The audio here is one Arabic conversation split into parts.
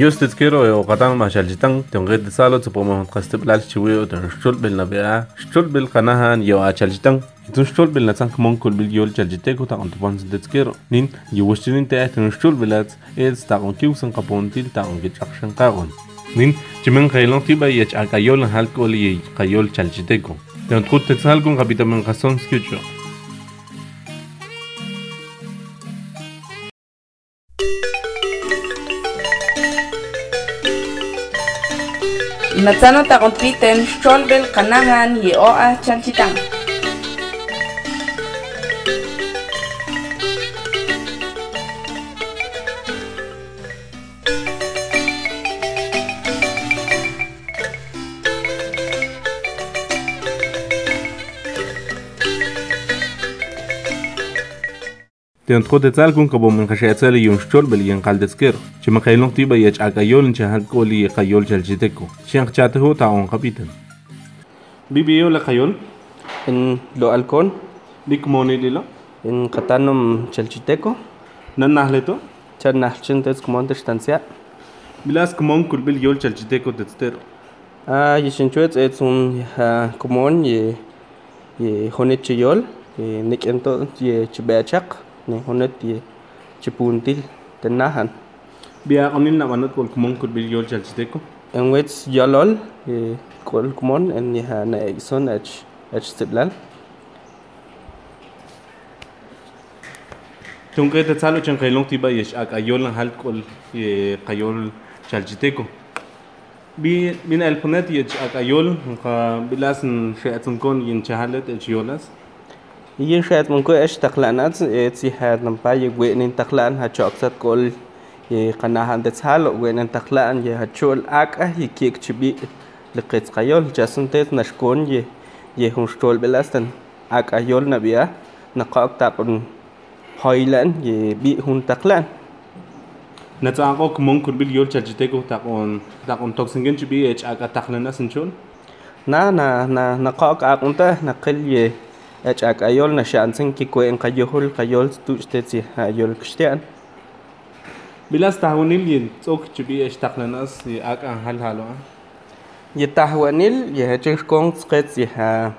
Just quiero yo e katang ma shal jitang tong git salo tsupo mo qastab lal chiwi tong shul bil na bia shul bil qanahan yo a shal jitang كمون كل باليول جالجتيكو تا انت بانز دتكيرو نين يوشتين تا تون شتول بلات ايز كيوسن قبون تيل تا اون جاكشن قاغون نين جمن قيلون تيبا يج اكايول هالكول يي قايول جالجتيكو تون تخوت قبيتا من قصون سكيتشو Natsano takon piten, cholbel kanahan, yeoa chanchitang. تن تخود تال کن که با من خشای تال یونش چول بلیان قال دسکر چه مخیلون تی با یه چه اگایول انچه هنگ کولی یه خیول چل جده کو چه انخ چاته ها تا اون قبیتن بی بی ایو لخیول ان لو الکون لیک مونی لیلا ان قطانم چل جده کو نن نحلی تو چه نحل چند تیز کمان تشتنسیا بلاس کمان کل بل یول چل جده کو دستر آه یشن چویت ایتون کمان یه یه خونه چیول یه نکنتو یه چبیاچک ne honnat ye chipuntil tenahan bia onin na wanat kol kumon kut bil yol chal chiteko en wets yolol e kol kumon en ya na exon ach ach stiblal tunke te tsalo chen kailong tiba yesh ak ayol hal kol e kayol chal chiteko بي من الفونات يتش اكايول بلاس شيئة كون ينشهلت اتشيولاس yin shet mun ko esh taklan at si hat nam pa ye gwe nin taklan ha chok sat kol ye kana han de tsalo gwe nin taklan ye ha chol ak a ye kik chibi le qet qayol jasun tet nashkon ye ye hun stol belastan ak ayol nabia na qaq taqun hoylan ye bi hun taklan نتاقوك ممكن باليول تشجتكو تاقون تاقون توكسنجن تبي اتش اكا تاقلنا سنشون نا نا نا نقاق اقنته نقل يه ak ayol na siya ansin kiko ang kayohol kayol tuchte si ayol kustean. Bilas tahunil yin tsok chubi es taklanas si ak ang halhalo ha? Ye tahunil ye hechik kong tsket si ha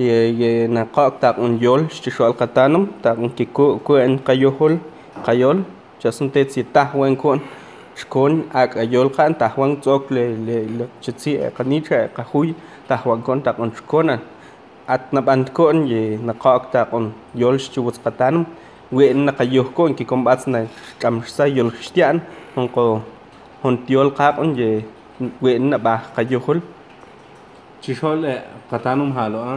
ye ye na kaak tak un yol shishol katanum tak un kiko ko en kayohol kayol chasun te si tahuan kon shkon ak ayol kan tahuan tsok le le le chitsi e kanitra e kahuy tahuan kon tak un shkonan. at atnab'antkun yi naqo'okta q'un yolx chiwutzqatanim wi'n naqayujkun kikomb'atz na k'amxsaj yolxixtya'n junqu juntiol qaq'un yi wi'n nab'aj qayujul chixol qatanum jalo a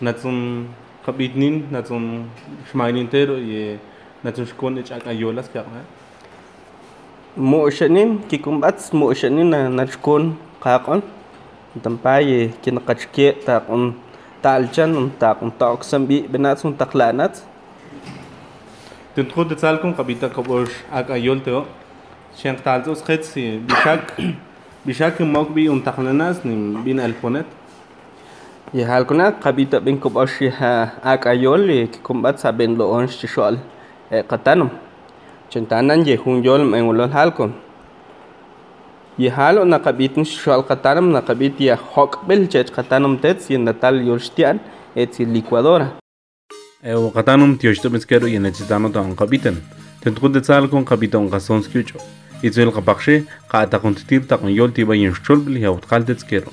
natsun qab'itnin natsun xmaynintero yi natsun xkun ich'ak'ayolas qaq'a mu'xanin kikomb'atz mu'xanin na nachkun qaq'un tampay kinaqachke' taq'un تعالجن untak untak oksan bi benats untak lanats تنتخد تسالكم قبيتا كبوش اك ايولتو شنق تعالزوس خيتسي بشاك بشاك موك بي انتخ لناس نم بين الفونت يا قبيتا بين كبوش ها اك ايولي كومبات سابين لو اونش تشوال قطانم چنتانان يهون يول من هالكم يهالو نقبيت شوال قطانم نقبيت يا خوك بلچت قطانم تتس ينتال يورشتيان اتس ليكوادورا او قطانم تيوشتو مسكرو ينتزدانو دو انقبيتن تنتقود تسالكم قبيتون قصونسكيوچو إذن القبخشي قاعدة تقن تتير تقن يول تيبا ينشتول بليها وتقال تتسكرو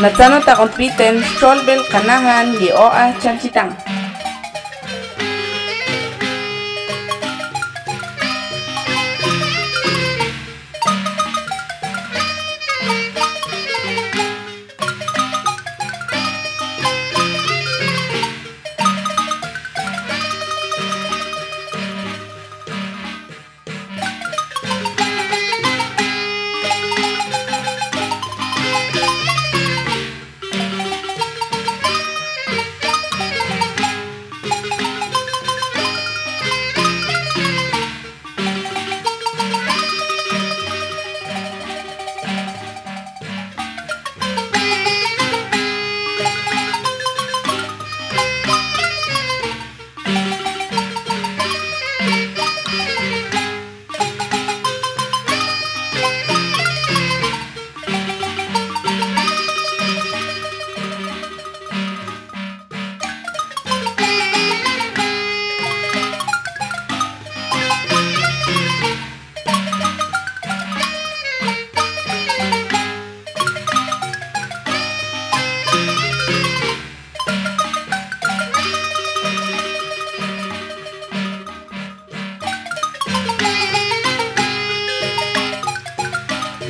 Natsano ta kumpliten, stolbel, kanahan, lioa, chanchitang.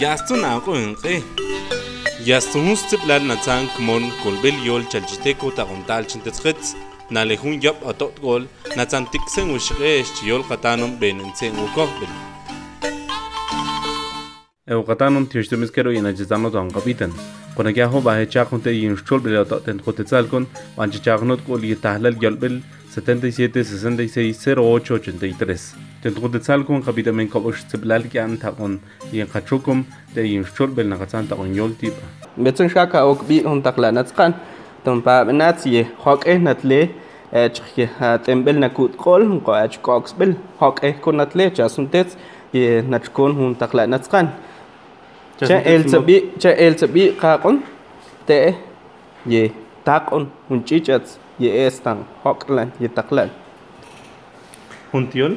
ястун агуун гэй. Ястун степлар на цанг мон колбел ёл чалжитеку тагунтал чинтэцхэц налехун яп атот гол на цантиксэн ушгэш ёл хатаном бэнэнцэн укохбэл. Эу хатаном тиштэмкэро инаджизамно донгабитэн. Конагяхо бахечахунтэ иншчол белатотэн хотэцалкон ванчичагнот гол итахлал ёлбел 77 66 08 83 تدغدتسالكم قبيدا منكم وش تبلالك أن تكون ينقشكم دا ينشر بالنقصان تكون يولتي بتن شاكا وكبي هم تقلا نتقن تنبا بناتي خوك إيه نتلي أجخي تنبل نكود قول هم قاعد كوكس بل خوك إيه كون نتلي جاسون تيت ينشكون هم تقلا نتقن چا إل تبي چا إل تبي قاقن تي يه تاقن هنچيجت يه استان خوك لن يتقلن هنتيول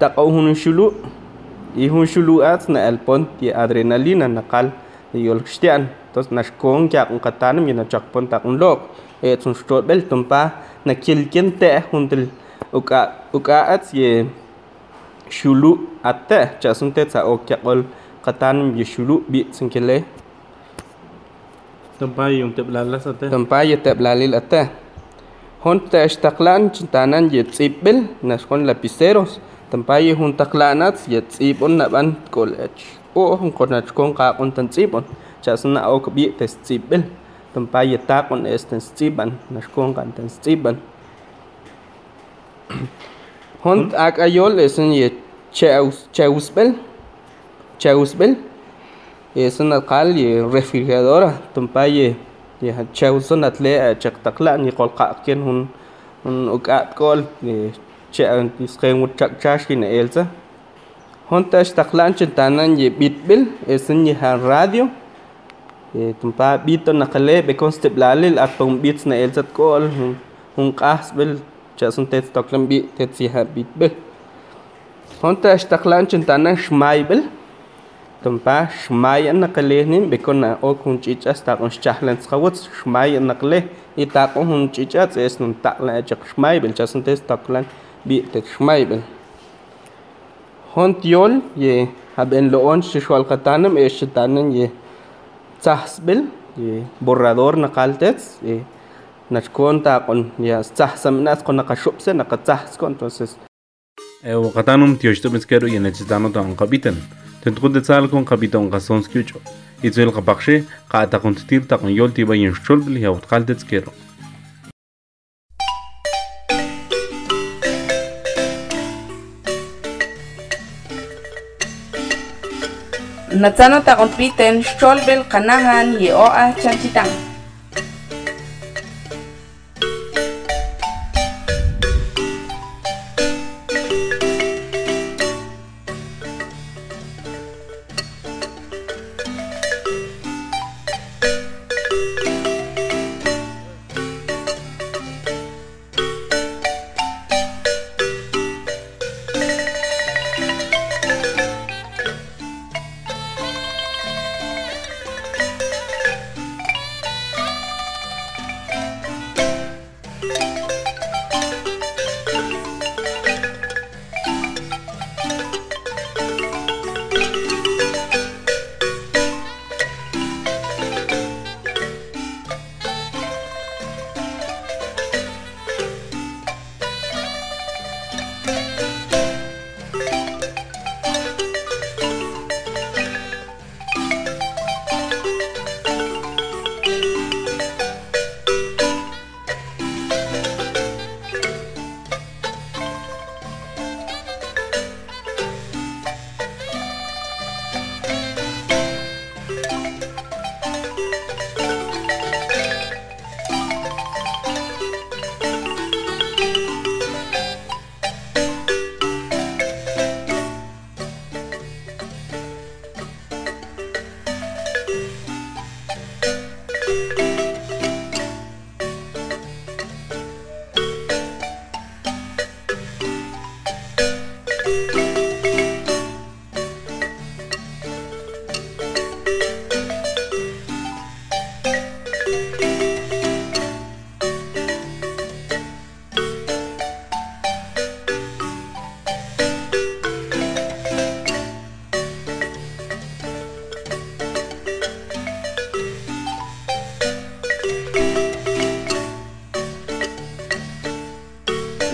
Takau shulu hun shulu at na el pon ti adrenalina yol yolxtian tos nashkon kya kun qatanam yina tak un lok tsun shtot bel tumpa na kin te til uka uka at ye shulu at atte chasun te tsa okya qol qatanam ye shulu bi tsun tsinkele Tempai yang teblalas ateh. Tempai yang teblalil ateh. Hon te estaklan cintanan ye tsibil kon lapiseros. تمباي هون تقلانات يتسيبون نبان كولج او هون كونج كون قاقون تنسيبون جاسنا او كبي تسيبل تمباي يتاقون استنسيبان نشكون قان تنسيبان هون اك ايول اسن يتشاوس تشاوس بل تشاوس بل اسن القال يرفيجادورا تمباي يا تشاوسون اتلي اتشاق تقلان يقول قاقين هون هون تشقين وتشاكشي نيلسا هونتا اشتقلان شتانا ي بيت بيل اسن يها راديو تمبا بيتو نقلي بيكون ستبلالي الاتون بيتس نيلسا تقول هون قاس بيل شاسون تيت تقلم بيت تيتسيها بيت بيل هونتا اشتقلان شتانا شماي بيل تمبا شماي نقليه بيكون اوكون تشيتشا ستاقون شتاحلان تسخوت شماي نقليه يتاقون هون تشيتشا تيسن تاقلان اشق شماي بيل شاسون تيت تقلان bi'tek xmayben hon tiol ye haben lo on xixwal qatanem e xitanen ye tzahsbel ye borrador na qaltets ye nachkon taqon ya tzahsamnas qon naqaxupse naqatzahsko entonces e waqatanum tioxtomeskero ye necesitano ta onqabitan تنتقد تسال كون قبيتا ونقصون سكيوتشو يتزيل قبقشي قاعدة قنتتير تقن يولتي بين شرب اللي هو تقال تتسكيرو nacanata q'umpiytan ch'ullpil qanahan yeu'a chanchitán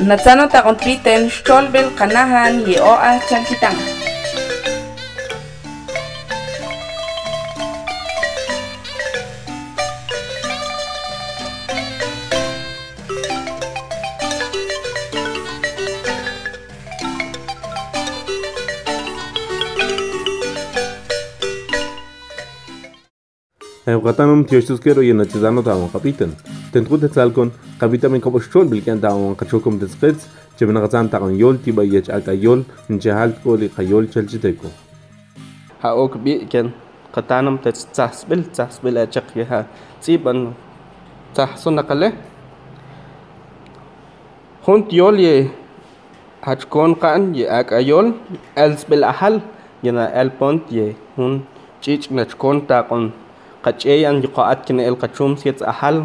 Natsano takontliten stolbel kanahan ye oa chalkitanga. Eukatan um tioshtuskero yenachizano capitan. tentru tetlalkon qavitamin kapoxchol bilkan tawan qachokon teskets chemnaqatzan taqonyol tibayach akayol nchehaltko liqayol chalchiteko haok biken qatanam tetsaxsbil tsaxsbil achaq yaha tsiban tsaxsunaqale juntiol ye hachkon qan ye akayol elsbil ahal yana elpont ye hun chichq nachkon taqon qach'eyan yuqa'at kine el qachum sietz ahal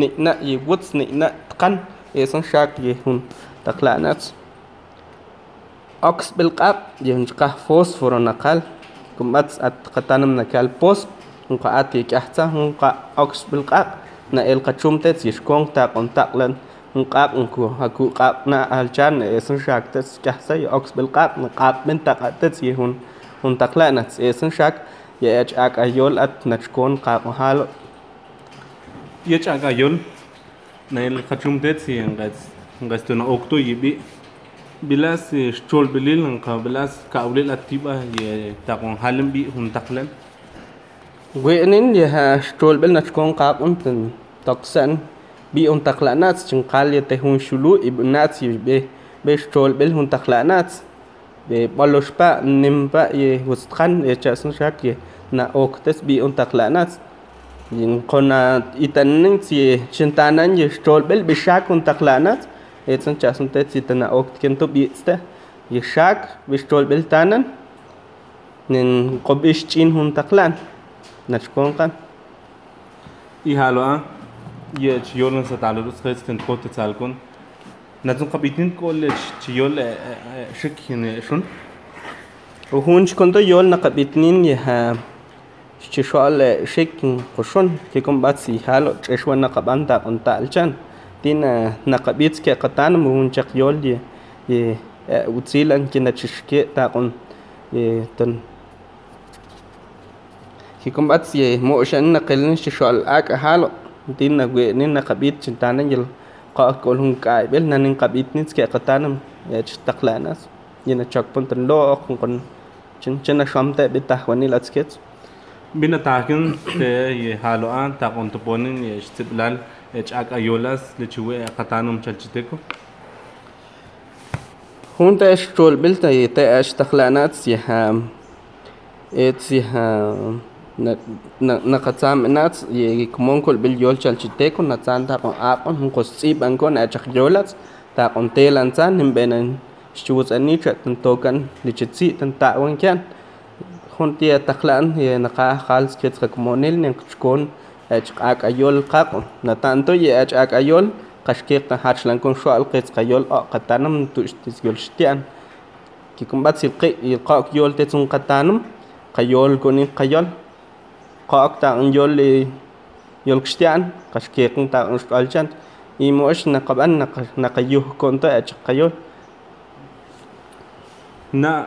nihna yiwitz nihna tqan isan xak yejun taqla'natz ox bilq'aq yejun chqaj fósforo naqal kumatz atqatanem nakal posp nqa'at yek'ajtza nqa' ox bilq'aq na'el qachumtech yexkon taqontaqlan nq'aq nku aku q'aqna alchan isan xaktech k'ajsa y ox bilq'aq nq'aqmen taq'atech yejun untaqla'natz isan xak ye'ech ak ayol at nachkon qaqojalo يجاكا يون نايل خاتشوم ديتسي انغاز انغاز تون اوكتو يبي بلاس شتول بليل انقا بلاس كاوليل اتيبا يتاقون حالم بي هم تقلن وينين يها شتول بلنا تكون قاقون تن تقسن بي هم تقلنات تنقال يتهون شلو ابنات يبي بي شتول بل هم تقلنات بلوش با نمبا يوستخان يتشاسن شاك ينا اوكتس بي هم تقلنات Yincona itanin si chintana y stolbel bishak un taklanas, etson chasun tet sitana ok kento bitste, yishak bistolbel tanan, nin kobish chin hun taklan, nachkonkan. Y haloa, y chiyolan satalurus restent kote talkon. Natsun kapitin college chiyol shikhin shun. Uhun chikonto yol nakapitnin yaha. شوال شيكين قشون كي كم بات سيحالو تشوى نقبان تا قنطا الچان تين نقبيت كي قطان مهون چاق يول دي وطيلان كي نتشكي تا قن تن كي كم بات سي موشان نقلن شوال آك حالو تين نقوي نين نقبيت چنتان يل قا اقول هون كاي بل نانين قبيت نيت كي قطان تشتاق لاناس ينا چاق بنتن لو اقن قن چن چن شامتا بيتا خواني لاتسكيتو بنتاكن هالوان تاقون تبونن يشتبلال اتشاك ايولاس لتشوي قطانم تشالشتكو هون تاش تول بلتا يتاش تخلانات سيهام ات سيهام نقطام نات يكمون كل باليول تشالشتكو نتان تاقون اقون هون قصيب انكون اتشاك يولاس تاقون تيلان تان هم بينن شتوز اني تشتن توكن لتشتسي تنتاقون كان juntia tajlan naqaj jal sketz qakmonil ninqchkon chq'ak'ayol qaq'un natanto ye ach'ak'ayol qaxkiq tajaxlankun xual qetz qayol oqatanam tuxtisgolxtian kikumbat silqi ilqaq yol tetsun qatanam qayol kunin qayol qaq ta'an yol yolqxtian qaxkiqn ta'an xqalchan imo'x naqaban naqayuh konta achqayol Na,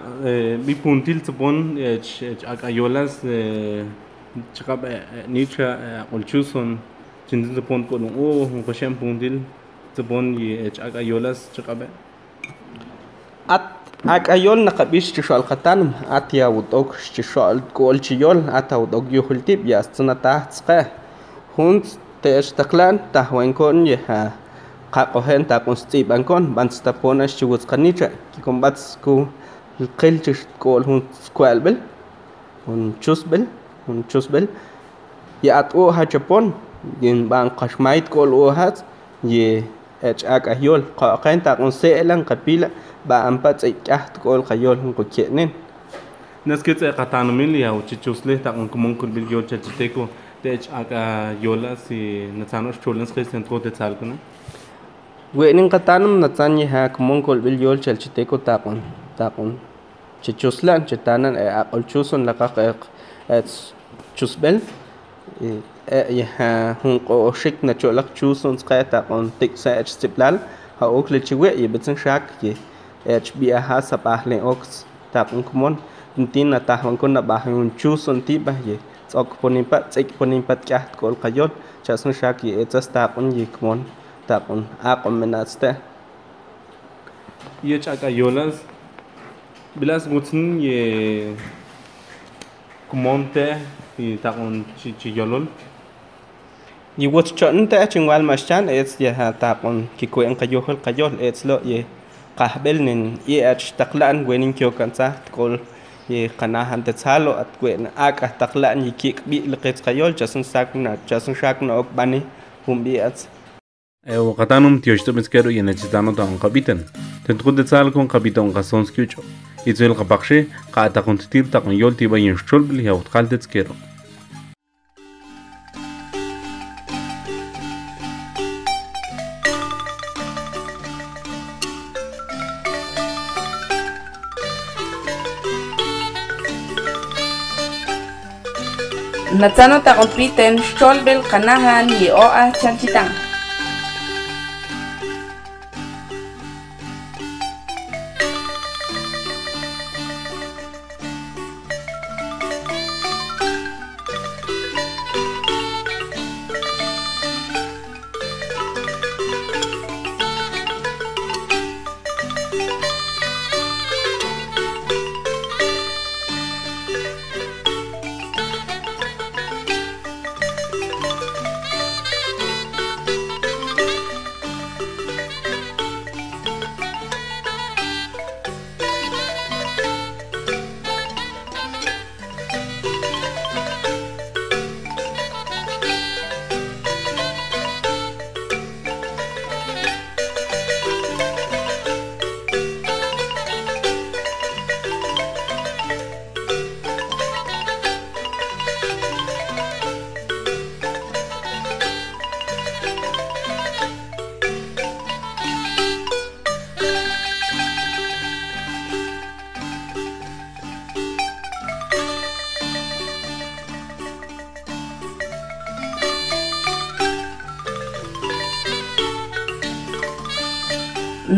mi puntil tupon akayolas chakap nicha olchuson chintin tupon kolong o hukashem puntil tupon akayolas chakap at akayol nakabish chishol khatanum at ya wutok chishol kol chiyol at wutok yuhultip ya tsuna tahtska hunt te eshtaklan tahwenkon yeha qaqqohen taqunstib ankon banstapona shiwutsqanicha kikombatsku qilchishkool hun squalbel hun chusbel hun chusbel yaat o hachapon yin ban qashmait kool o hats ye ech ak ahyol qaqen ta un selan qapila ba ampats ikah kool qayol hun qukenen nes que te qatanumin li au chichusle ta un kumun kun bil yol chachiteko te ech ak yola si natsanos cholens qisten tro te tsalkuna وإن قطعنم نتساني هاك مونكول باليول شلشتيكو تاقون تاقون chichuslan chitanan e aqulchuson la qaqeq et chusbel e ye ha hun qo shik na cholak chuson qeta on tik sa et stiplal ha okle chiwe ye bitsin shak ye et bi a ha sa pahle ox tap un kumon tin na ta hun kun na ba hun chuson ti ba ye tsok ponin pa tsik ponin pat cha kol qayot cha sun shak ye et sa tap un ye kumon tap un aqom menatste ye chaka yolas Bilas gutsin ye kumonte y taqon chichiyolol. Y wutchon te chingwal maschan ets ye ha taqon kikuen kayohol kayol ets lo ye qahbel nin ye ach taklan wenin kyo kansa tkol ye qanahan te tsalo at kuen ak at taqlan ye kik bi liqet kayol chasun sakna chasun shakna ok bani hum bi ats. Ewa qatanum tioshto miskero ye ta tan qabitan. Tentqud de tsal kon qabitan qasonskiucho. itzulqa paqshi qa'taquntitirtaqan yoltibayin xchulbl yautqaltetzquero Natsano takompiten xcholbel kanahan y oa chalchitán.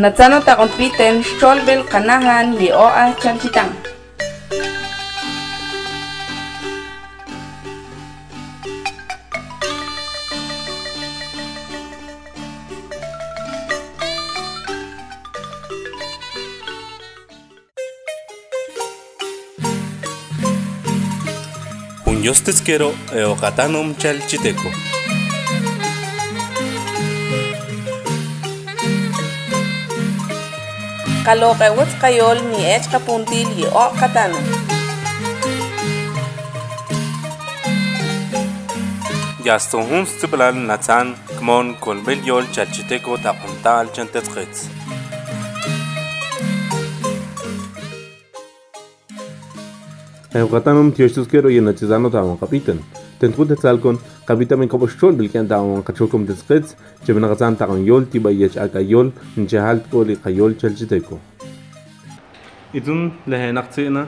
Natsano on kompiten Stolbel kanahan lioa Oa Chanchitang. Unyostes kero e Okatanom Chalchiteko. kalokewatz kayol ni ech kapuntil y o katana. Yastohun stiblal natzan kmon kolbel yol chalchiteko tapuntal chantetzketz. Eukatanum tiostus kero yenachizano tamon kapitan. תנטרו את הצלקון, חביתה מן כובשון בלכן דאון, חדשוקום דסחץ, שבן רצן תרון יול, תיבה יש עד היול, נשאל תקוליך היול של שתיקו. איתון להנח ציינה,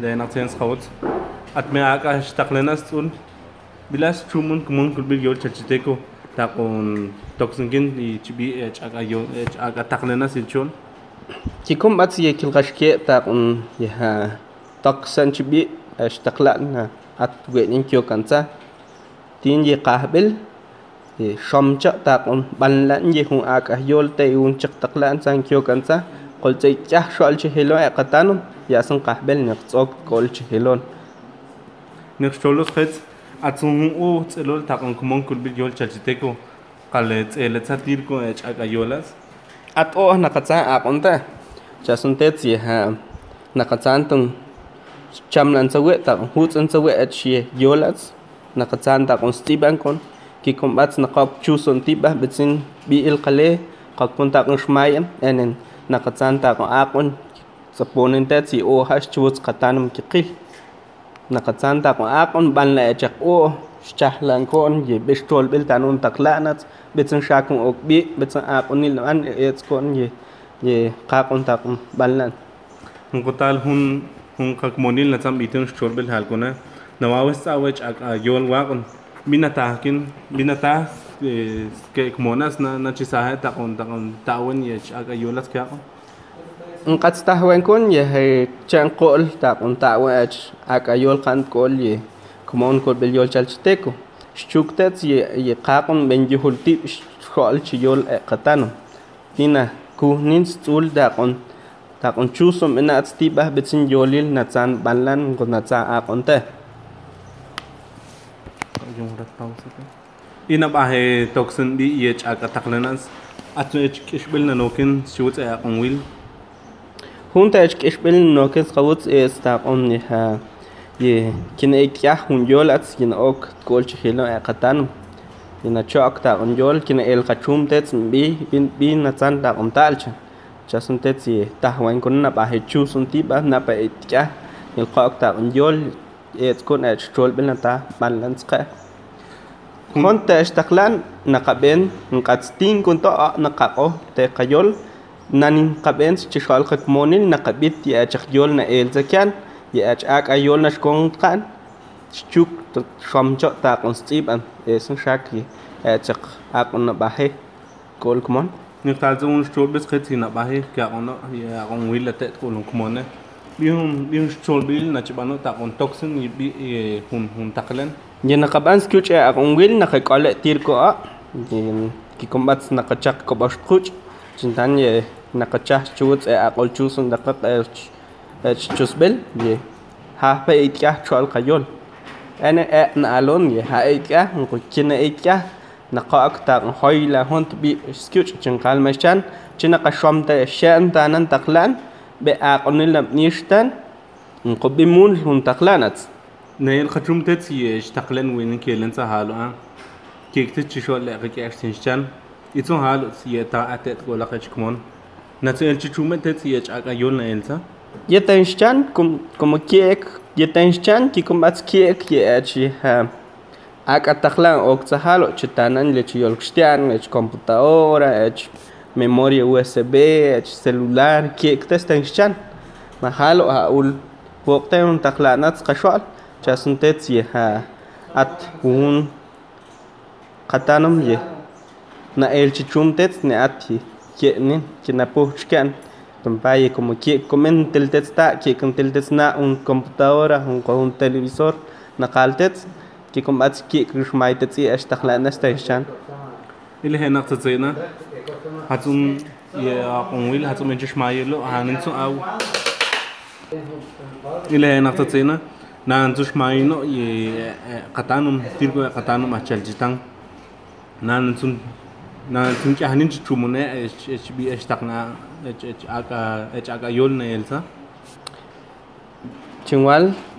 להנח ציין סחאות, עד מהאקה השתכלנה סצול, בלעס צ'ומון כמון כלבי יול של שתיקו, תקון טוקסנגין, צ'בי עד התכלנה סילצ'ון. Cikum bat ye kilgash ke ta un ya tak san chibi ashtaklan ha atuệ những chiều cản xa tin gì cả bil som chợ ta còn bàn lẫn gì hùng a ka yol tây un chắc tắc lẫn sang chiều cản xa còn chạy chắc sọl chỉ helon à cái tan ya sang cả bil nhạc sọt còn chỉ helon nhạc sọl lúc hết atsung u tselol ta còn kumon kulbil yol chal chiteko kale tselet satir ko ech akayolas at o nakatsa akonta chasuntet si ha nakatsantung chamla ansawet huts ansawet at shie yolats nakatsanta kon stiban kon ki kombats nakap chuson tiba betsin bi il kale kakunta kon shmayan enen nakatsanta kon akon saponin tet si o has chuts katanum kikil nakatsanta kon akon ban la echak o shahlan kon ye bestol bil tanun taklanat betsin shakun ok bi betsin akon nil an etskon ye ye kakunta kon balnan ngutal hun hunqak monil na tsam itin xchorbel halkuna nawawes tsawech ayol waqon minatahkin minatah que monas na na chisaje taqon taqon tawan yech akayolas que hago nqatz tahwen kun ye chan qol taqon tawan ach akayol qan qol ye kumon kol bel yol chalchteco shchuktets ye ye qaqon ben yihultib xol chiyol qatano tina kuhnin tsul taqon takon chusum ina at stibah bitsin yolil natsan banlan kun natsa akonte. Yung rataw sa ka. Ina ba he eh, toksin di iye chaka taklanas at no ich kishbil na nokin siwit ay eh, akong will. Hunta ich kishbil na nokin skawit ay eh, stakon ni ha. Ye, kin ay kya hun yol at sin ok kol chihilo ay katanum. Ina chok takon yol kin el kachum tetsin bi bin natsan takon talcha. chasuntet si tahwan kun na pa hechu sunti ba na pa itya il qaq ta unyol et kun et chol bil ta balan tsqa kon ta ishtaqlan naqaben nqatstin kun ta naqaqo te qayol nanin qaben si chishal qakmonil naqabit ya chakyol na el zakyan ya chak ayol na shkon qan chuk shomcho ta kon stib an esun shaki ya chak akon na bahe kol kmon نقطع un stol bis khet sina bahe kya gono ya gon wila te kulun kumone bihun bihun stol bil na chibano ta gon toxin ni bi hun hun taklen yena qaban skuch a gon wil na khale tir ko a ki kombats na qachaq ko bash khuch chintan ye na qachaq chuts a qol chusun da qaq chusbel ye ha pe itkah chol khayol ana a na alon ye ha itkah nqu china itkah نقاك تا هاي لا لهون تبي سكوت جنقال مشان جنقا شوم تا شان تانن تقلان بأقن لم نيشتن نقبي مون هون تقلانات نيل خشوم تتسي تقلان وين كيلن سهالو ان كيك تتشي شو لأغيك أشتنشتن إتو هالو سيه تا أتت ولا قولك أشكمون نتسي الشومة تتسي أشعك أيون لإلسا يتنشان كم كم كيك يتنشان كي كم كيك يأتشي ها akatahlan oktzahalo chitanan lech yolkxtian lech computadora lech memoria USB lech celular kiektes tenxchan najalo aul wokten untaklanatz qaxual chasuntets ye ha at un qatanom ye na elchichumtets ne ati, atji kienin kinapuchkan tompaye como que comen teltets ta que con teltets na un computadora un, un televisor na kaltets Tikum als Kiek geschmeit, dass sie echt nach Länder stechen. Ile hen nach Zena hat um ihr Onwil hat um e in Schmeilo hanen zu au. Ile hen nach Zena nan zu Schmeino ye e, Katanum Tirgo e Katanum Achaljitan nan zum nan zum hanin chumune HB eshtakna HH aka HH yolne elsa. Chingwal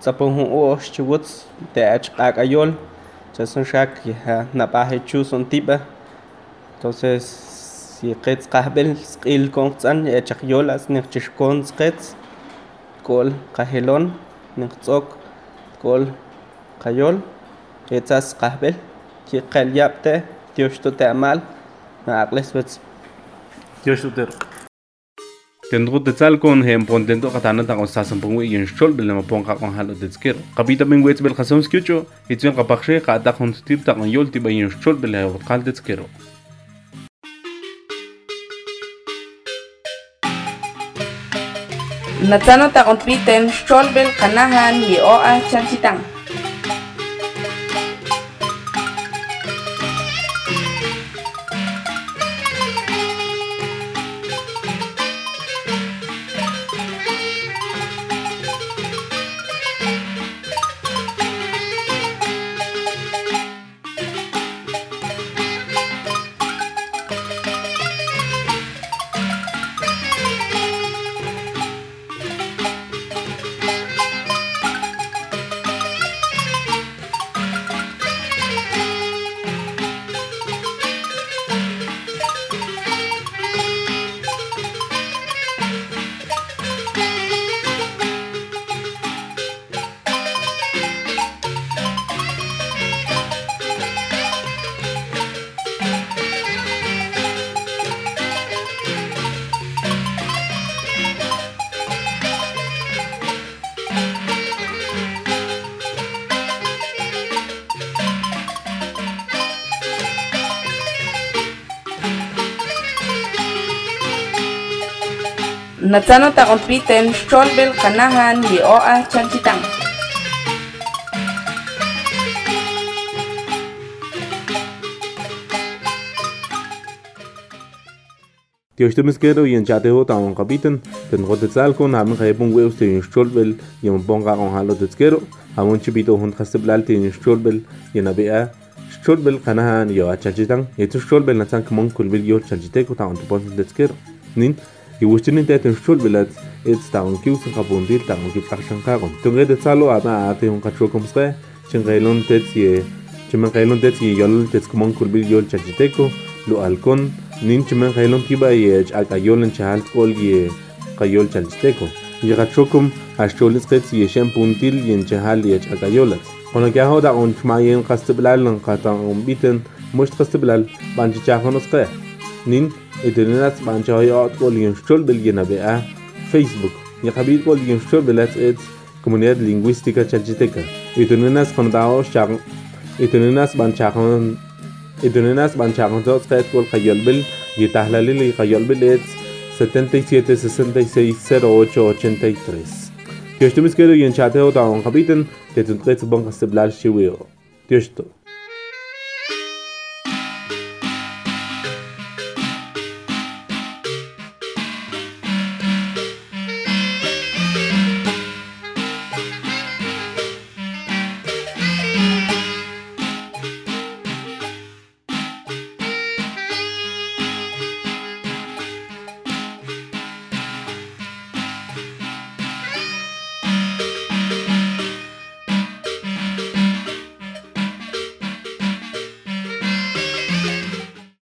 tsapon hun o chiwuts te achpak ayol chason shak ya napaje chuson tipa entonces si qetz qahbel sqil kon tsan ya e chaqyolas ni chishkon qetz kol qahelon ni tsok kol qayol qetzas qahbel ki qalyapte tioshto te amal na aqles bets tioshto terq Tendro de sal con hem pon tendo katana ta kon sasan pongu yin shol bel ma pon ka kon halo de skero. Kabita ben wets bel khasam skicho itzen ka pakhshe ka ta kon tip ta kon yol tiba yin shol bel ha qal de skero. Natsano ta kon piten shol bel kanahan ye o a chanchitang. Natsano ta umpiten cholbel kanahan li oa chanchitang. Tio este mesquero y Kapitän, o taon capiten, tengo de salcon, hamen jayepun huevos te cholbel y un ponga con jalo de tsquero, hamon chipito hun jasteblal te cholbel y en abea Stolbel, kanahan y oa chanchitang, y tu cholbel natsan kumon kulbel yo chanchiteco taon tu ponte de tsquero. Nin, iwuchini teten xul bilat ets taun kiw sin kapundil taun kit akshan karom tungre de tsalo ana ate un kacho komsre chingailon tets ye chimen kailon tets ye yolon tets kumon kurbil yol chachiteco lo alcon da nin chimen kailon kiba ye akayol en chahal kol ye kayol chachiteco yagachokum ashcholis tets ye shen puntil yen chahal ye akayolat ona kya hoda on chmayen qastiblal qatan on biten mushт qastiblal banchi chahonos qaya nin ادنات مانچه های آت گولیون شل بلگینا بیا فیسبوک یا خبیر گولیون شل بلات ات comunidad lingüística chalchiteca itunenas con daos chang itunenas banchajon itunenas banchajon dos qet gol qayolbil yitahlali qayolbil ets 77 66 08 83 Tioshtumis kero yen chateo da on kapiten, te tuntret bon kasiblar shiweo. Tioshtu.